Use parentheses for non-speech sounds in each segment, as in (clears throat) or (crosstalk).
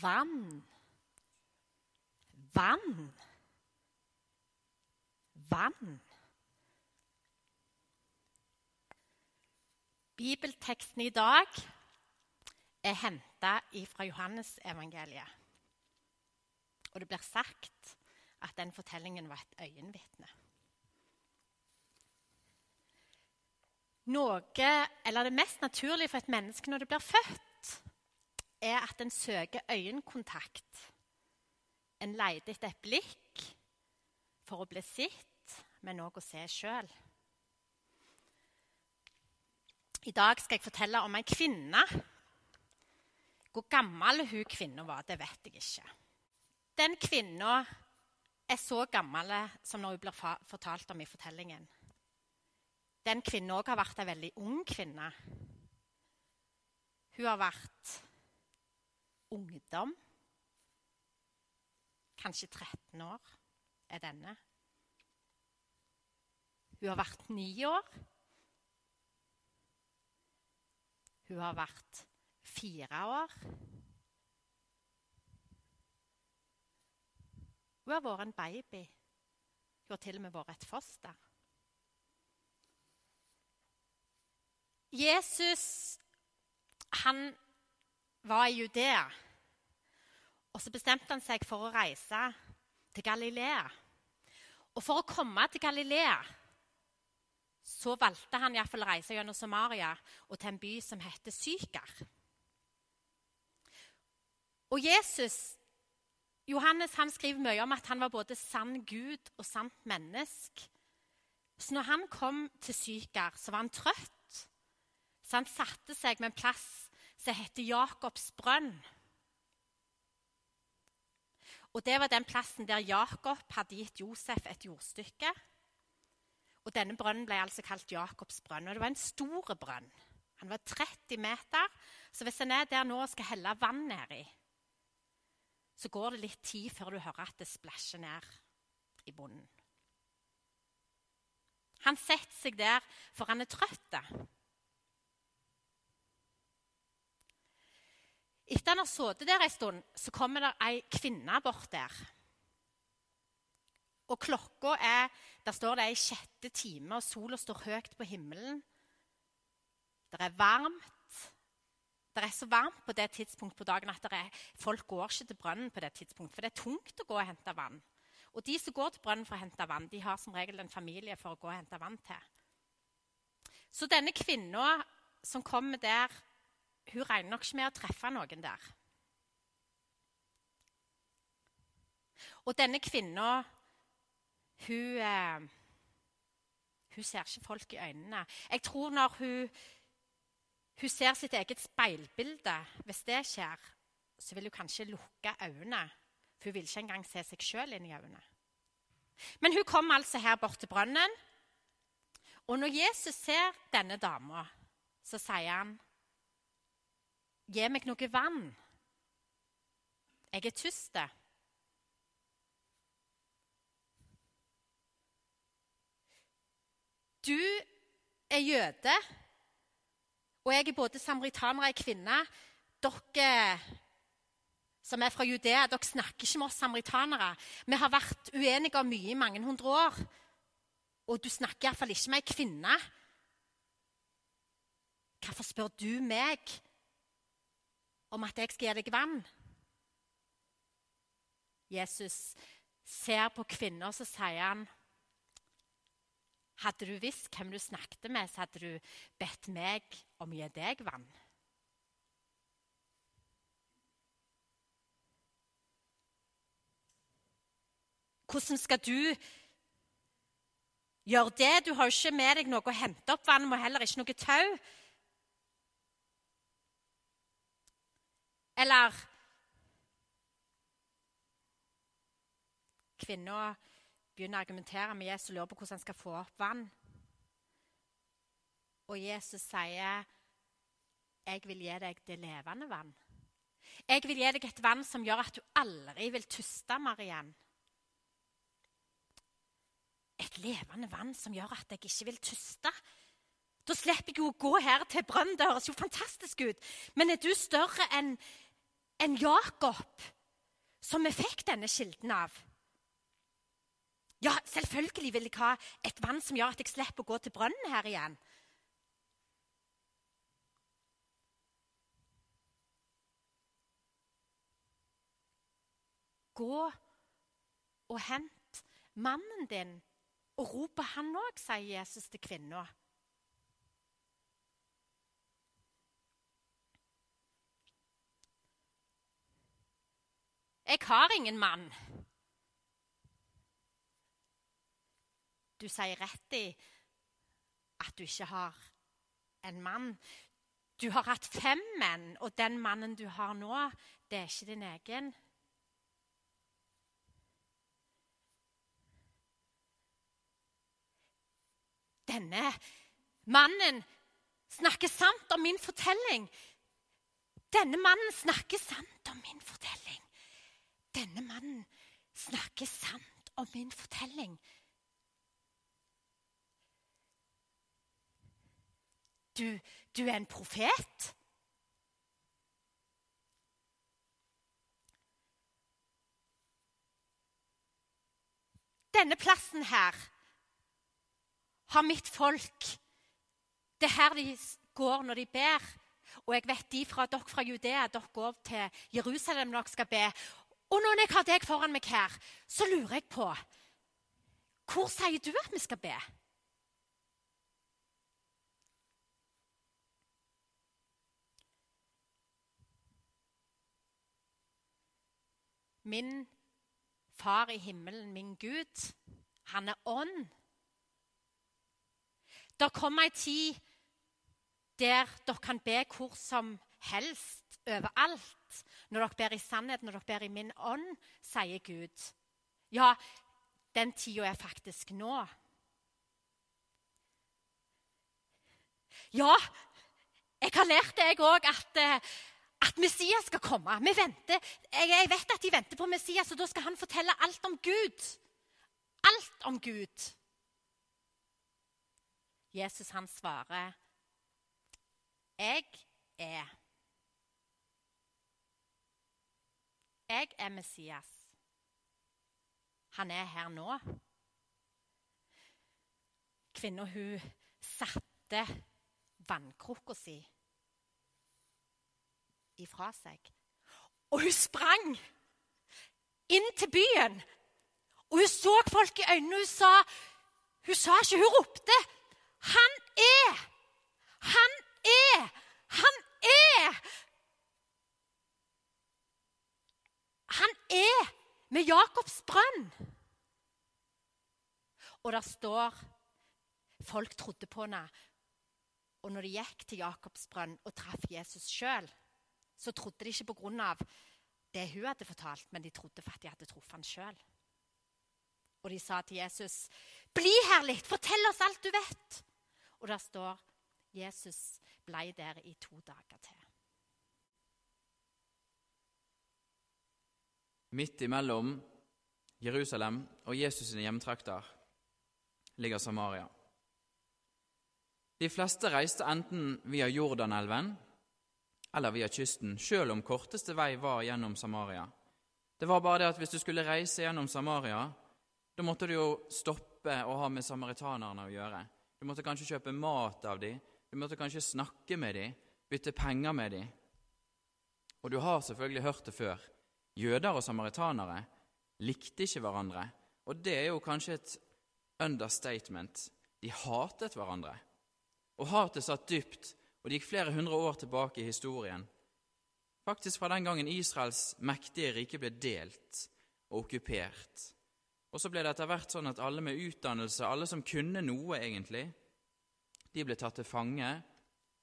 vann. Vann. Vann. Bibelteksten i dag er henta fra Johannesevangeliet. Og det blir sagt at den fortellingen var et øyenvitne. Noe, eller Det mest naturlige for et menneske når det blir født, er at en søker øyekontakt. En leter etter et blikk for å bli sett, men òg å se sjøl. I dag skal jeg fortelle om ei kvinne. Hvor gammel hun kvinna var, det vet jeg ikke. Den kvinna er så gammel som når hun blir fortalt om i fortellingen. Den kvinna òg har vært ei veldig ung kvinne. Hun har vært ungdom. Kanskje 13 år er denne. Hun har vært ni år. Hun har vært fire år. Hun har vært en baby. Hun har til og med vært et foster. Jesus han var i Judea. Og så bestemte han seg for å reise til Galilea. Og for å komme til Galilea så valgte han iallfall å reise gjennom Samaria og til en by som heter Sykar. Og Jesus, Johannes han skriver mye om at han var både sann Gud og sant menneske. Så når han kom til Sykar, så var han trøtt. Så han satte seg med en plass som heter Jakobs brønn. Og Det var den plassen der Jakob hadde gitt Josef et jordstykke. Og Denne brønnen ble altså kalt Jakobs brønn. og Det var en stor brønn. Han var 30 meter. Så hvis en er der nå og skal helle vann nedi, så går det litt tid før du hører at det splæsjer ned i bunnen. Han setter seg der, for han er trøtt. Etter han har sittet der en stund, så kommer det ei kvinne bort der. Og klokka er Der står det i sjette time, og sola står høyt på himmelen. Det er varmt. Det er så varmt på det tidspunktet på dagen at er, folk går ikke til brønnen på det tidspunktet, for det er tungt å gå og hente vann. Og de som går til brønnen for å hente vann, de har som regel en familie for å gå og hente vann til. Så denne kvinna som kommer der, hun regner nok ikke med å treffe noen der. Og denne kvinna hun, eh, hun ser ikke folk i øynene. Jeg tror når hun, hun ser sitt eget speilbilde, hvis det skjer, så vil hun kanskje lukke øynene. For hun vil ikke engang se seg sjøl inn i øynene. Men hun kommer altså her bort til brønnen. Og når Jesus ser denne dama, så sier han, 'Gi meg noe vann. Jeg er tyst.' Du er jøde, og jeg er både samaritaner og kvinne. Dere som er fra Judea, dere snakker ikke med oss samaritanere. Vi har vært uenige om mye i mange hundre år. Og du snakker iallfall ikke med ei kvinne. Hvorfor spør du meg om at jeg skal gi deg vann? Jesus ser på kvinner, så sier han hadde du visst hvem du snakket med, så hadde du bedt meg om å gi deg vann. Hvordan skal du gjøre det? Du har jo ikke med deg noe å hente opp vann, og heller ikke noe tau. Eller Kvinna begynner å argumentere med Jesus og lurer på hvordan han skal få opp vann. Og Jesus sier, 'Jeg vil gi deg det levende vann.' 'Jeg vil gi deg et vann som gjør at du aldri vil tuste mer igjen.' Et levende vann som gjør at jeg ikke vil tuste. Da slipper jeg jo å gå her til brønnen. Det høres jo fantastisk ut. Men er du større enn enn Jakob, som vi fikk denne kilden av. Ja, selvfølgelig vil jeg ha et vann som gjør at jeg slipper å gå til brønnen her igjen. Gå og hent mannen din, og rop på han òg, sier Jesus til kvinna. Jeg har ingen mann. Du sier rett i at du ikke har en mann. Du har hatt fem menn, og den mannen du har nå, det er ikke din egen. Denne mannen snakker sant om min fortelling. Denne mannen snakker sant om min fortelling. Denne mannen snakker sant om min fortelling. Du, du er en profet? Denne plassen her har mitt folk Det er her de går når de ber. Og jeg vet de fra dere fra Judea dere går til Jerusalem når dere skal be. Og når jeg har deg foran meg her, så lurer jeg på Hvor sier du at vi skal be? Min far i himmelen, min Gud, han er ånd. Det kommer ei tid der dere kan be hvor som helst, overalt. Når dere ber i sannhet, når dere ber i min ånd, sier Gud. Ja, den tida er faktisk nå. Ja, jeg har lært deg òg at eh, at Messias skal komme. Vi venter, jeg vet at de venter på Messias, og da skal han fortelle alt om Gud. Alt om Gud. Jesus han svarer, 'Jeg er'. Jeg er Messias. Han er her nå. Kvinna, hun satte vannkrukka si ifra seg. Og hun sprang inn til byen. Og hun så folk i øynene. Hun sa, hun sa ikke, hun ropte. Han er! Han er! Han er! Han er med Jakobs brønn. Og der står Folk trodde på henne. Og når de gikk til Jakobs brønn og traff Jesus sjøl, så trodde de ikke på grunn av det hun hadde fortalt, men de trodde for at de hadde truffet han sjøl. Og de sa til Jesus, 'Bli her litt, fortell oss alt du vet.' Og der står Jesus blei der i to dager til. Midt imellom Jerusalem og Jesus' sine hjemtrakter ligger Samaria. De fleste reiste enten via Jordanelven eller via kysten, sjøl om korteste vei var gjennom Samaria. Det var bare det at hvis du skulle reise gjennom Samaria, da måtte du jo stoppe og ha med samaritanerne å gjøre. Du måtte kanskje kjøpe mat av dem, du måtte kanskje snakke med dem, bytte penger med dem. Og du har selvfølgelig hørt det før. Jøder og samaritanere likte ikke hverandre, og det er jo kanskje et understatement. De hatet hverandre. Og hatet satt dypt og det gikk flere hundre år tilbake i historien. Faktisk fra den gangen Israels mektige rike ble delt og okkupert. Og så ble det etter hvert sånn at alle med utdannelse, alle som kunne noe egentlig, de ble tatt til fange,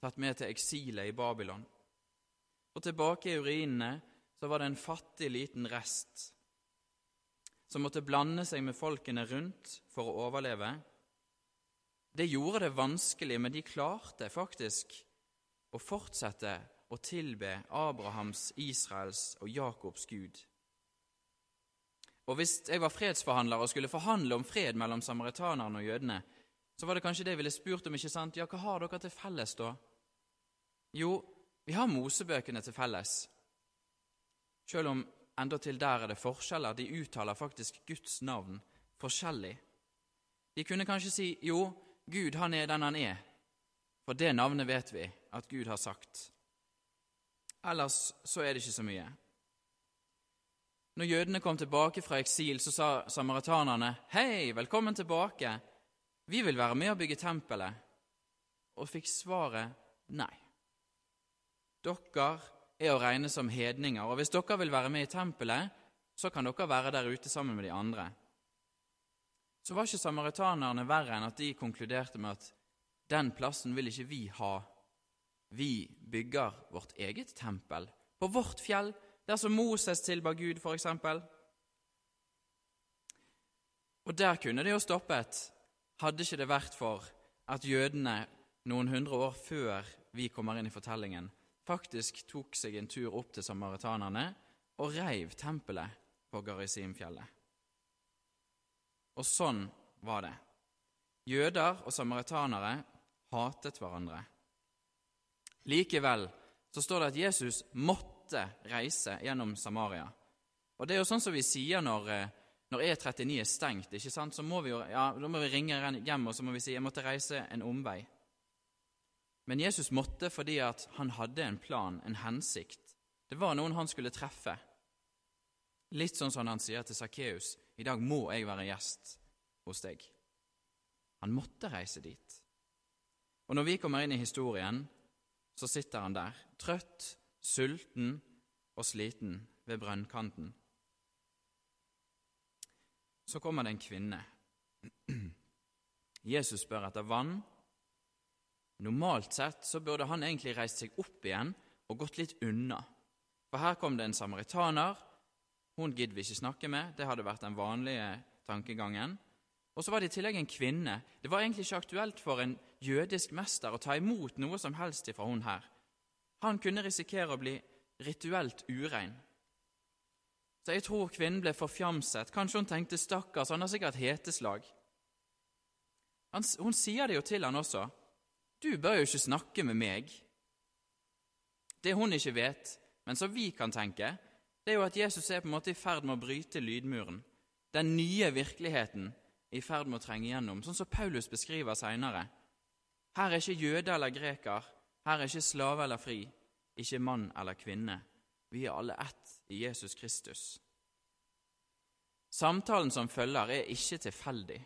tatt med til eksilet i Babylon. Og tilbake i urinene så var det en fattig, liten rest som måtte blande seg med folkene rundt for å overleve. Det gjorde det vanskelig, men de klarte faktisk å fortsette å tilbe Abrahams, Israels og Jakobs Gud. Og Hvis jeg var fredsforhandler og skulle forhandle om fred mellom samaritanerne og jødene, så var det kanskje det jeg ville spurt om. ikke sant? Ja, hva har dere til felles, da? Jo, vi har Mosebøkene til felles. Selv om endatil der er det forskjeller. De uttaler faktisk Guds navn forskjellig. De kunne kanskje si jo, Gud han er den han er, for det navnet vet vi at Gud har sagt. Ellers så er det ikke så mye. Når jødene kom tilbake fra eksil, så sa samaritanerne, 'Hei, velkommen tilbake. Vi vil være med å bygge tempelet.' Og fikk svaret nei. Dere er å regne som hedninger, og hvis dere vil være med i tempelet, så kan dere være der ute sammen med de andre. Så var ikke samaritanerne verre enn at de konkluderte med at den plassen vil ikke vi ha. Vi bygger vårt eget tempel på vårt fjell, der som Moses tilba Gud, f.eks. Og der kunne det jo stoppet, hadde ikke det vært for at jødene noen hundre år før vi kommer inn i fortellingen, faktisk tok seg en tur opp til samaritanerne og reiv tempelet på Garisimfjellet. Og sånn var det. Jøder og samaritanere hatet hverandre. Likevel så står det at Jesus måtte reise gjennom Samaria. Og det er jo sånn som vi sier når, eh, når E39 er stengt. ikke sant? Så må vi jo, ja, Da må vi ringe hjem og så må vi si jeg måtte reise en omvei. Men Jesus måtte fordi at han hadde en plan, en hensikt. Det var noen han skulle treffe. Litt sånn som han sier til Sakkeus i dag må jeg være gjest hos deg. Han måtte reise dit. Og når vi kommer inn i historien, så sitter han der, trøtt, sulten og sliten ved brønnkanten. Så kommer det en kvinne. (clears throat) Jesus spør etter vann. Normalt sett så burde han egentlig reist seg opp igjen og gått litt unna. For her kom det en samaritaner. Hun gidder vi ikke snakke med, det hadde vært den vanlige tankegangen. Og så var det i tillegg en kvinne. Det var egentlig ikke aktuelt for en jødisk mester å ta imot noe som helst ifra hun her. Han kunne risikere å bli rituelt urein. Så jeg tror kvinnen ble forfjamset. Kanskje hun tenkte 'stakkars, han har sikkert heteslag'. Hun sier det jo til han også. 'Du bør jo ikke snakke med meg'. Det hun ikke vet, men som vi kan tenke, det er jo at Jesus er på en måte i ferd med å bryte lydmuren. Den nye virkeligheten i ferd med å trenge gjennom, sånn som Paulus beskriver seinere. Her er ikke jøde eller greker, her er ikke slave eller fri, ikke mann eller kvinne. Vi er alle ett i Jesus Kristus. Samtalen som følger, er ikke tilfeldig.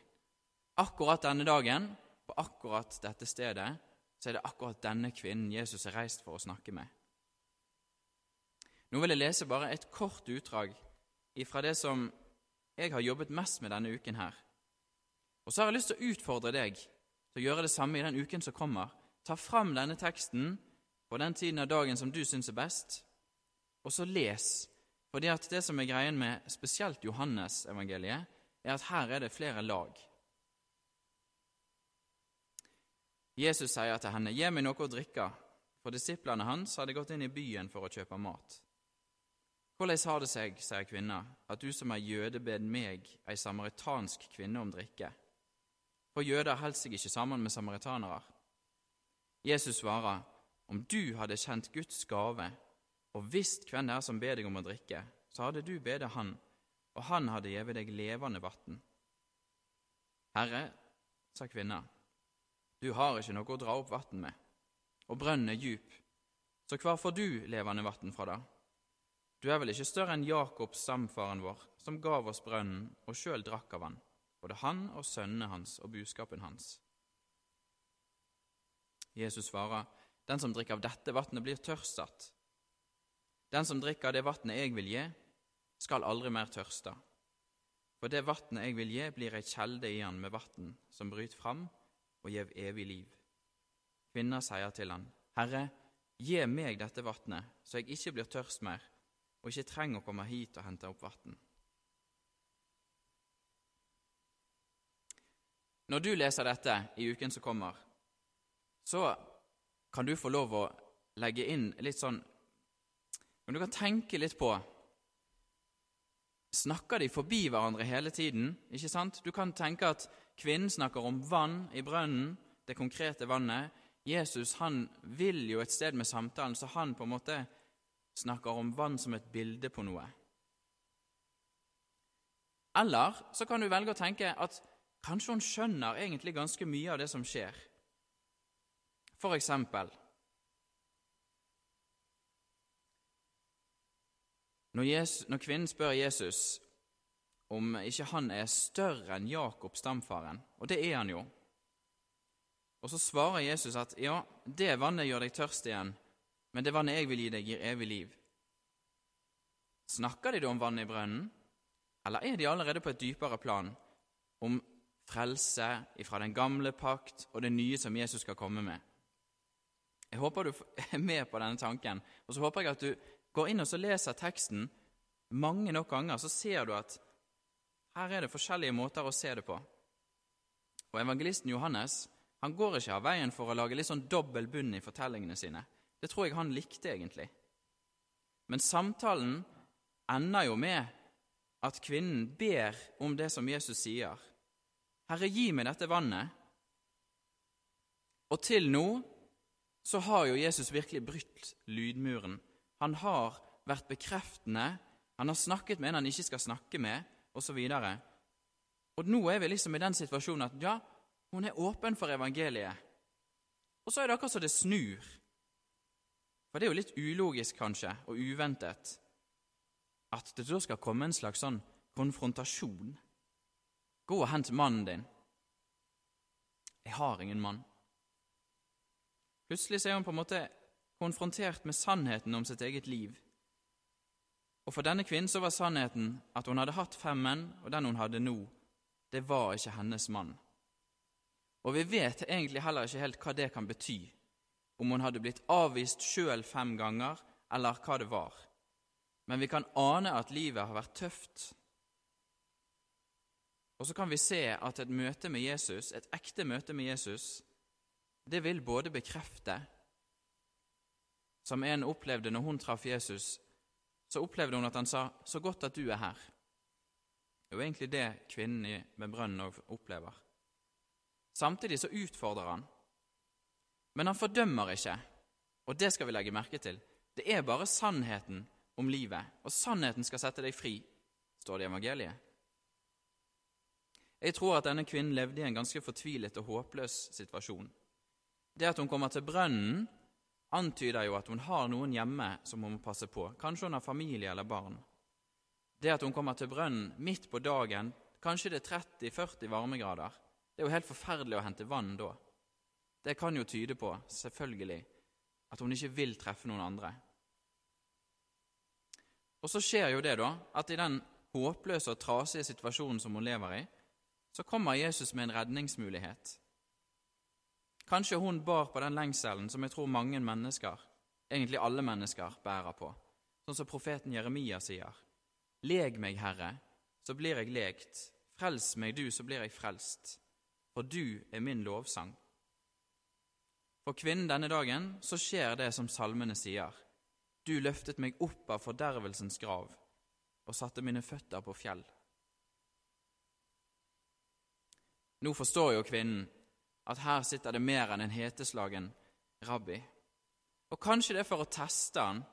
Akkurat denne dagen, på akkurat dette stedet, så er det akkurat denne kvinnen Jesus er reist for å snakke med. Nå vil jeg lese bare et kort utdrag fra det som jeg har jobbet mest med denne uken her. Og så har jeg lyst til å utfordre deg til å gjøre det samme i den uken som kommer. Ta fram denne teksten på den tiden av dagen som du syns er best, og så les. Fordi at det som er greien med spesielt Johannes-evangeliet, er at her er det flere lag. Jesus sier til henne, 'Gi meg noe å drikke', for disiplene hans hadde gått inn i byen for å kjøpe mat. Hvordan har det seg, sier kvinna, at du som er jøde bed meg, ei samaritansk kvinne, om drikke? for jøder holder seg ikke sammen med samaritanere. Jesus svarer, om du hadde kjent Guds gave og visst hvem det er som ber deg om å drikke, så hadde du bedt Han, og Han hadde gitt deg levende vann. Herre, sa kvinna, du har ikke noe å dra opp vann med, og brønnen er djup, så hvor får du levende vann fra da? Du er vel ikke større enn Jakob, stamfaren vår, som gav oss brønnen og sjøl drakk av han både han og sønnene hans og buskapen hans. Jesus svarer, Den som drikker av dette vannet, blir tørstsatt. Den som drikker av det vannet jeg vil gi, skal aldri mer tørste. For det vannet jeg vil gi, blir ei kjelde i han med vann som bryter fram og gjev evig liv. Kvinna sier til han, Herre, gi meg dette vatnet, så jeg ikke blir tørst mer og ikke trenger å komme hit og hente opp vann. Når du leser dette i uken som kommer, så kan du få lov å legge inn litt sånn Men du kan tenke litt på Snakker de forbi hverandre hele tiden? Ikke sant? Du kan tenke at kvinnen snakker om vann i brønnen, det konkrete vannet. Jesus han vil jo et sted med samtalen, så han på en måte snakker om vann som et bilde på noe. Eller så kan du velge å tenke at kanskje hun skjønner egentlig ganske mye av det som skjer. For eksempel Når, Jesus, når kvinnen spør Jesus om ikke han er større enn Jakob, stamfaren, og det er han jo, og så svarer Jesus at ja, det vannet gjør deg tørst igjen, men det vannet jeg vil gi deg, gir evig liv. Snakker de da om vannet i brønnen, eller er de allerede på et dypere plan, om frelse ifra den gamle pakt og det nye som Jesus skal komme med? Jeg håper du (laughs) er med på denne tanken, og så håper jeg at du går inn og leser teksten mange nok ganger, så ser du at her er det forskjellige måter å se det på. Og evangelisten Johannes han går ikke av veien for å lage litt sånn dobbel bunn i fortellingene sine. Det tror jeg han likte, egentlig. Men samtalen ender jo med at kvinnen ber om det som Jesus sier. Herre, gi meg dette vannet. Og til nå så har jo Jesus virkelig brytt lydmuren. Han har vært bekreftende, han har snakket med en han ikke skal snakke med, osv. Og, og nå er vi liksom i den situasjonen at ja, hun er åpen for evangeliet. Og så er det akkurat så det snur. For det er jo litt ulogisk, kanskje, og uventet, at det da skal komme en slags sånn konfrontasjon. Gå og hent mannen din. Jeg har ingen mann. Plutselig er hun på en måte konfrontert med sannheten om sitt eget liv. Og For denne kvinnen så var sannheten at hun hadde hatt fem menn, og den hun hadde nå, det var ikke hennes mann. Og vi vet egentlig heller ikke helt hva det kan bety, om hun hadde blitt avvist sjøl fem ganger, eller hva det var. Men vi kan ane at livet har vært tøft. Og så kan vi se at et møte med Jesus, et ekte møte med Jesus, det vil både bekrefte Som en opplevde når hun traff Jesus, så opplevde hun at han sa 'Så godt at du er her'. Det er jo egentlig det kvinnen med brønnen opplever. Samtidig så utfordrer han. Men han fordømmer ikke, og det skal vi legge merke til. Det er bare sannheten om livet, og sannheten skal sette deg fri, står det i evangeliet. Jeg tror at denne kvinnen levde i en ganske fortvilet og håpløs situasjon. Det at hun kommer til brønnen, antyder jo at hun har noen hjemme som hun må passe på. Kanskje hun har familie eller barn. Det at hun kommer til brønnen midt på dagen, kanskje det er 30-40 varmegrader, det er jo helt forferdelig å hente vann da. Det kan jo tyde på, selvfølgelig, at hun ikke vil treffe noen andre. Og så skjer jo det, da, at i den håpløse og trasige situasjonen som hun lever i, så kommer Jesus med en redningsmulighet. Kanskje hun bar på den lengselen som jeg tror mange mennesker, egentlig alle mennesker, bærer på, sånn som profeten Jeremia sier. Leg meg, Herre, så blir jeg lekt. Frels meg, du, så blir jeg frelst for du er min lovsang. For kvinnen denne dagen så skjer det som salmene sier. Du løftet meg opp av fordervelsens grav og satte mine føtter på fjell. Nå forstår jo kvinnen at her sitter det mer enn en heteslagen rabbi. Og kanskje det er for å teste han,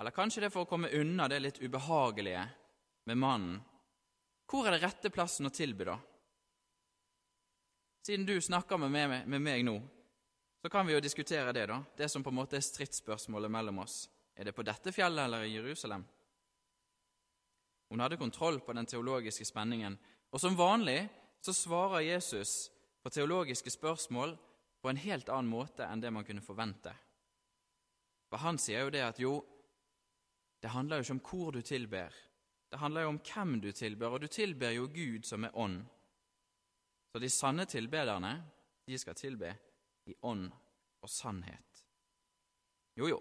eller kanskje det er for å komme unna det litt ubehagelige med mannen. Hvor er det rette plassen å tilby, da? Siden du snakker med meg, med meg, nå, så kan vi jo diskutere det, da. Det som på en måte er stridsspørsmålet mellom oss. Er det på dette fjellet eller i Jerusalem? Hun hadde kontroll på den teologiske spenningen, og som vanlig så svarer Jesus på teologiske spørsmål på en helt annen måte enn det man kunne forvente. For han sier jo det at jo, det handler jo ikke om hvor du tilber, det handler jo om hvem du tilber, og du tilber jo Gud som er ånd. Så de sanne tilbederne, de skal tilbe i ånd og sannhet. Jo, jo,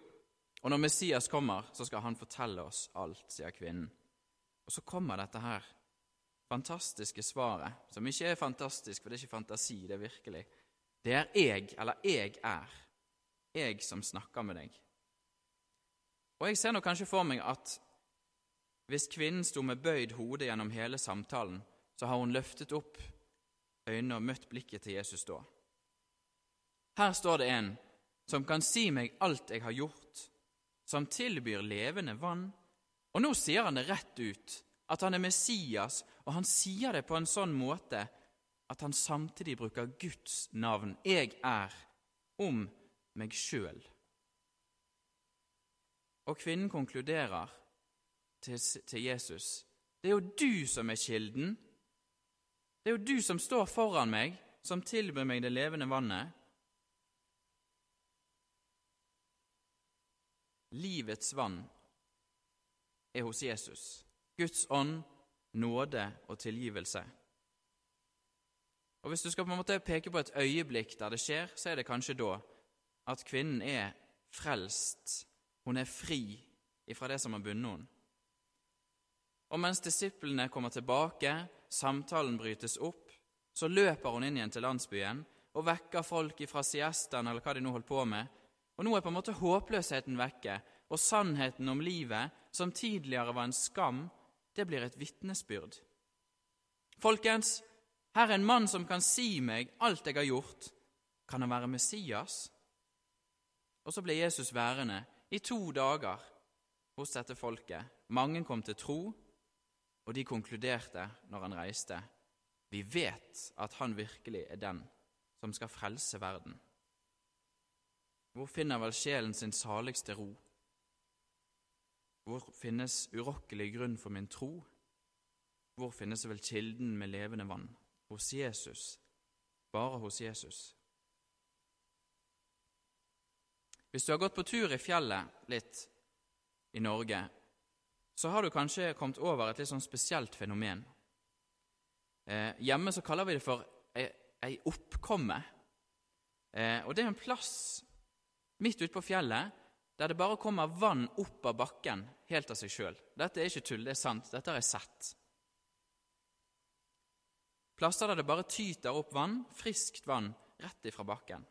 og når Messias kommer, så skal han fortelle oss alt, sier kvinnen. Og så kommer dette her fantastiske svaret, som ikke er fantastisk, for det er ikke fantasi, det er virkelig. Det er jeg, eller jeg er, jeg som snakker med deg. Og jeg ser nå kanskje for meg at hvis kvinnen sto med bøyd hode gjennom hele samtalen, så har hun løftet opp øynene og møtt blikket til Jesus da. Her står det en som kan si meg alt jeg har gjort, som tilbyr levende vann. Og nå sier han det rett ut, at han er Messias, og han sier det på en sånn måte at han samtidig bruker Guds navn, 'Jeg er', om meg sjøl. Og kvinnen konkluderer til, til Jesus. Det er jo du som er kilden. Det er jo du som står foran meg, som tilbyr meg det levende vannet. Livets vann er hos Jesus. Guds ånd, nåde og tilgivelse. Og Hvis du skal på en måte peke på et øyeblikk der det skjer, så er det kanskje da at kvinnen er frelst. Hun er fri ifra det som har bundet henne. Og mens disiplene kommer tilbake, samtalen brytes opp, så løper hun inn igjen til landsbyen og vekker folk ifra siestaen eller hva de nå holdt på med. Og nå er på en måte håpløsheten vekke, og sannheten om livet, som tidligere var en skam, det blir et vitnesbyrd. Folkens, her er en mann som kan si meg alt jeg har gjort. Kan han være Messias? Og så ble Jesus værende i to dager hos dette folket. Mange kom til tro, og de konkluderte når han reiste. Vi vet at han virkelig er den som skal frelse verden. Hvor finner vel sjelen sin saligste ro? Hvor finnes urokkelig grunn for min tro? Hvor finnes vel kilden med levende vann? Hos Jesus, bare hos Jesus. Hvis du har gått på tur i fjellet litt i Norge, så har du kanskje kommet over et litt sånn spesielt fenomen. Eh, hjemme så kaller vi det for ei, ei oppkomme. Eh, og det er en plass midt ute på fjellet der det bare kommer vann opp av bakken helt av seg sjøl. Dette er ikke tull, det er sant. Dette har jeg sett. Plasser der det bare tyter opp vann, friskt vann, rett ifra bakken.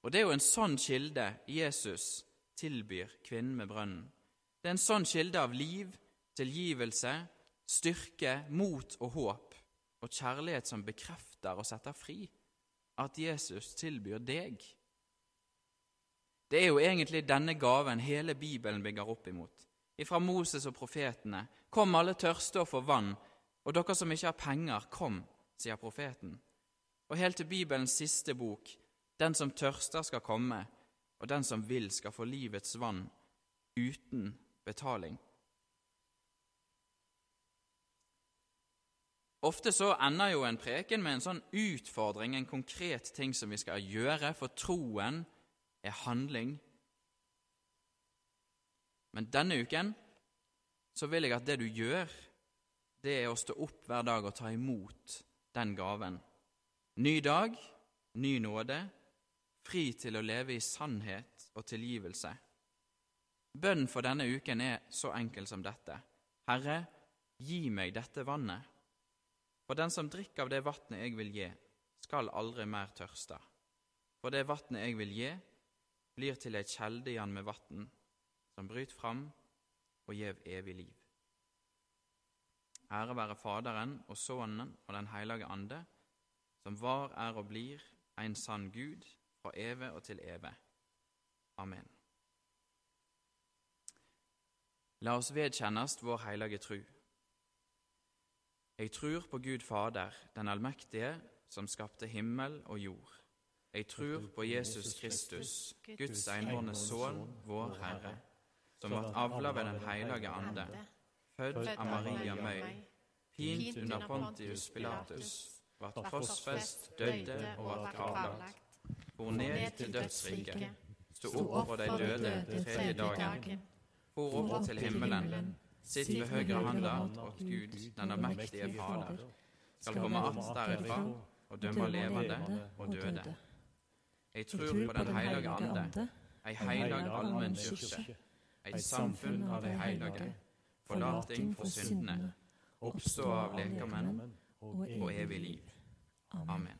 Og det er jo en sånn kilde Jesus tilbyr kvinnen med brønnen. Det er en sånn kilde av liv, tilgivelse, styrke, mot og håp, og kjærlighet som bekrefter og setter fri, at Jesus tilbyr deg. Det er jo egentlig denne gaven hele Bibelen bygger opp imot. Ifra Moses og profetene. Kom alle tørste og få vann, og dere som ikke har penger, kom, sier profeten. Og helt til Bibelens siste bok, den som tørster skal komme, og den som vil skal få livets vann uten betaling. Ofte så ender jo en preken med en sånn utfordring, en konkret ting som vi skal gjøre, for troen er handling. Men denne uken så vil jeg at det du gjør, det er å stå opp hver dag og ta imot den gaven. Ny dag, ny nåde, fri til å leve i sannhet og tilgivelse. Bønnen for denne uken er så enkel som dette. Herre, gi meg dette vannet. For den som drikker av det vannet jeg vil gi, skal aldri mer tørste. For det vannet jeg vil gi, blir til ei kjelde igjen med vann, som bryter fram og gjev evig liv. Ære være Faderen og Sønnen og Den hellige ande, som var, er og blir en sann Gud, fra evig og til evig. Amen. La oss vedkjennes vår hellige tru. Jeg tror på Gud Fader, den allmektige, som skapte himmel og jord. Jeg tror på Jesus Kristus, Guds enbårne Sønn, vår Herre, som ble avla ved Den hellige ande, født av Maria Møy, pint under Pontius Pilatus, ble korsfest, døde og ble gravlagt, for ned til dødsriket, sto opp fra de døde tredje dagen. for opp til himmelen, sitt ved høyre handa åt Gud, den allmektige Fader, skal komme att derifra og dømme levende og døde. Jeg tror, på Den, den hellige ande, ei heilag allmennkirke, et samfunn av de hellige, forlating for syndene, oppstå av lekermenn og evig liv. Amen.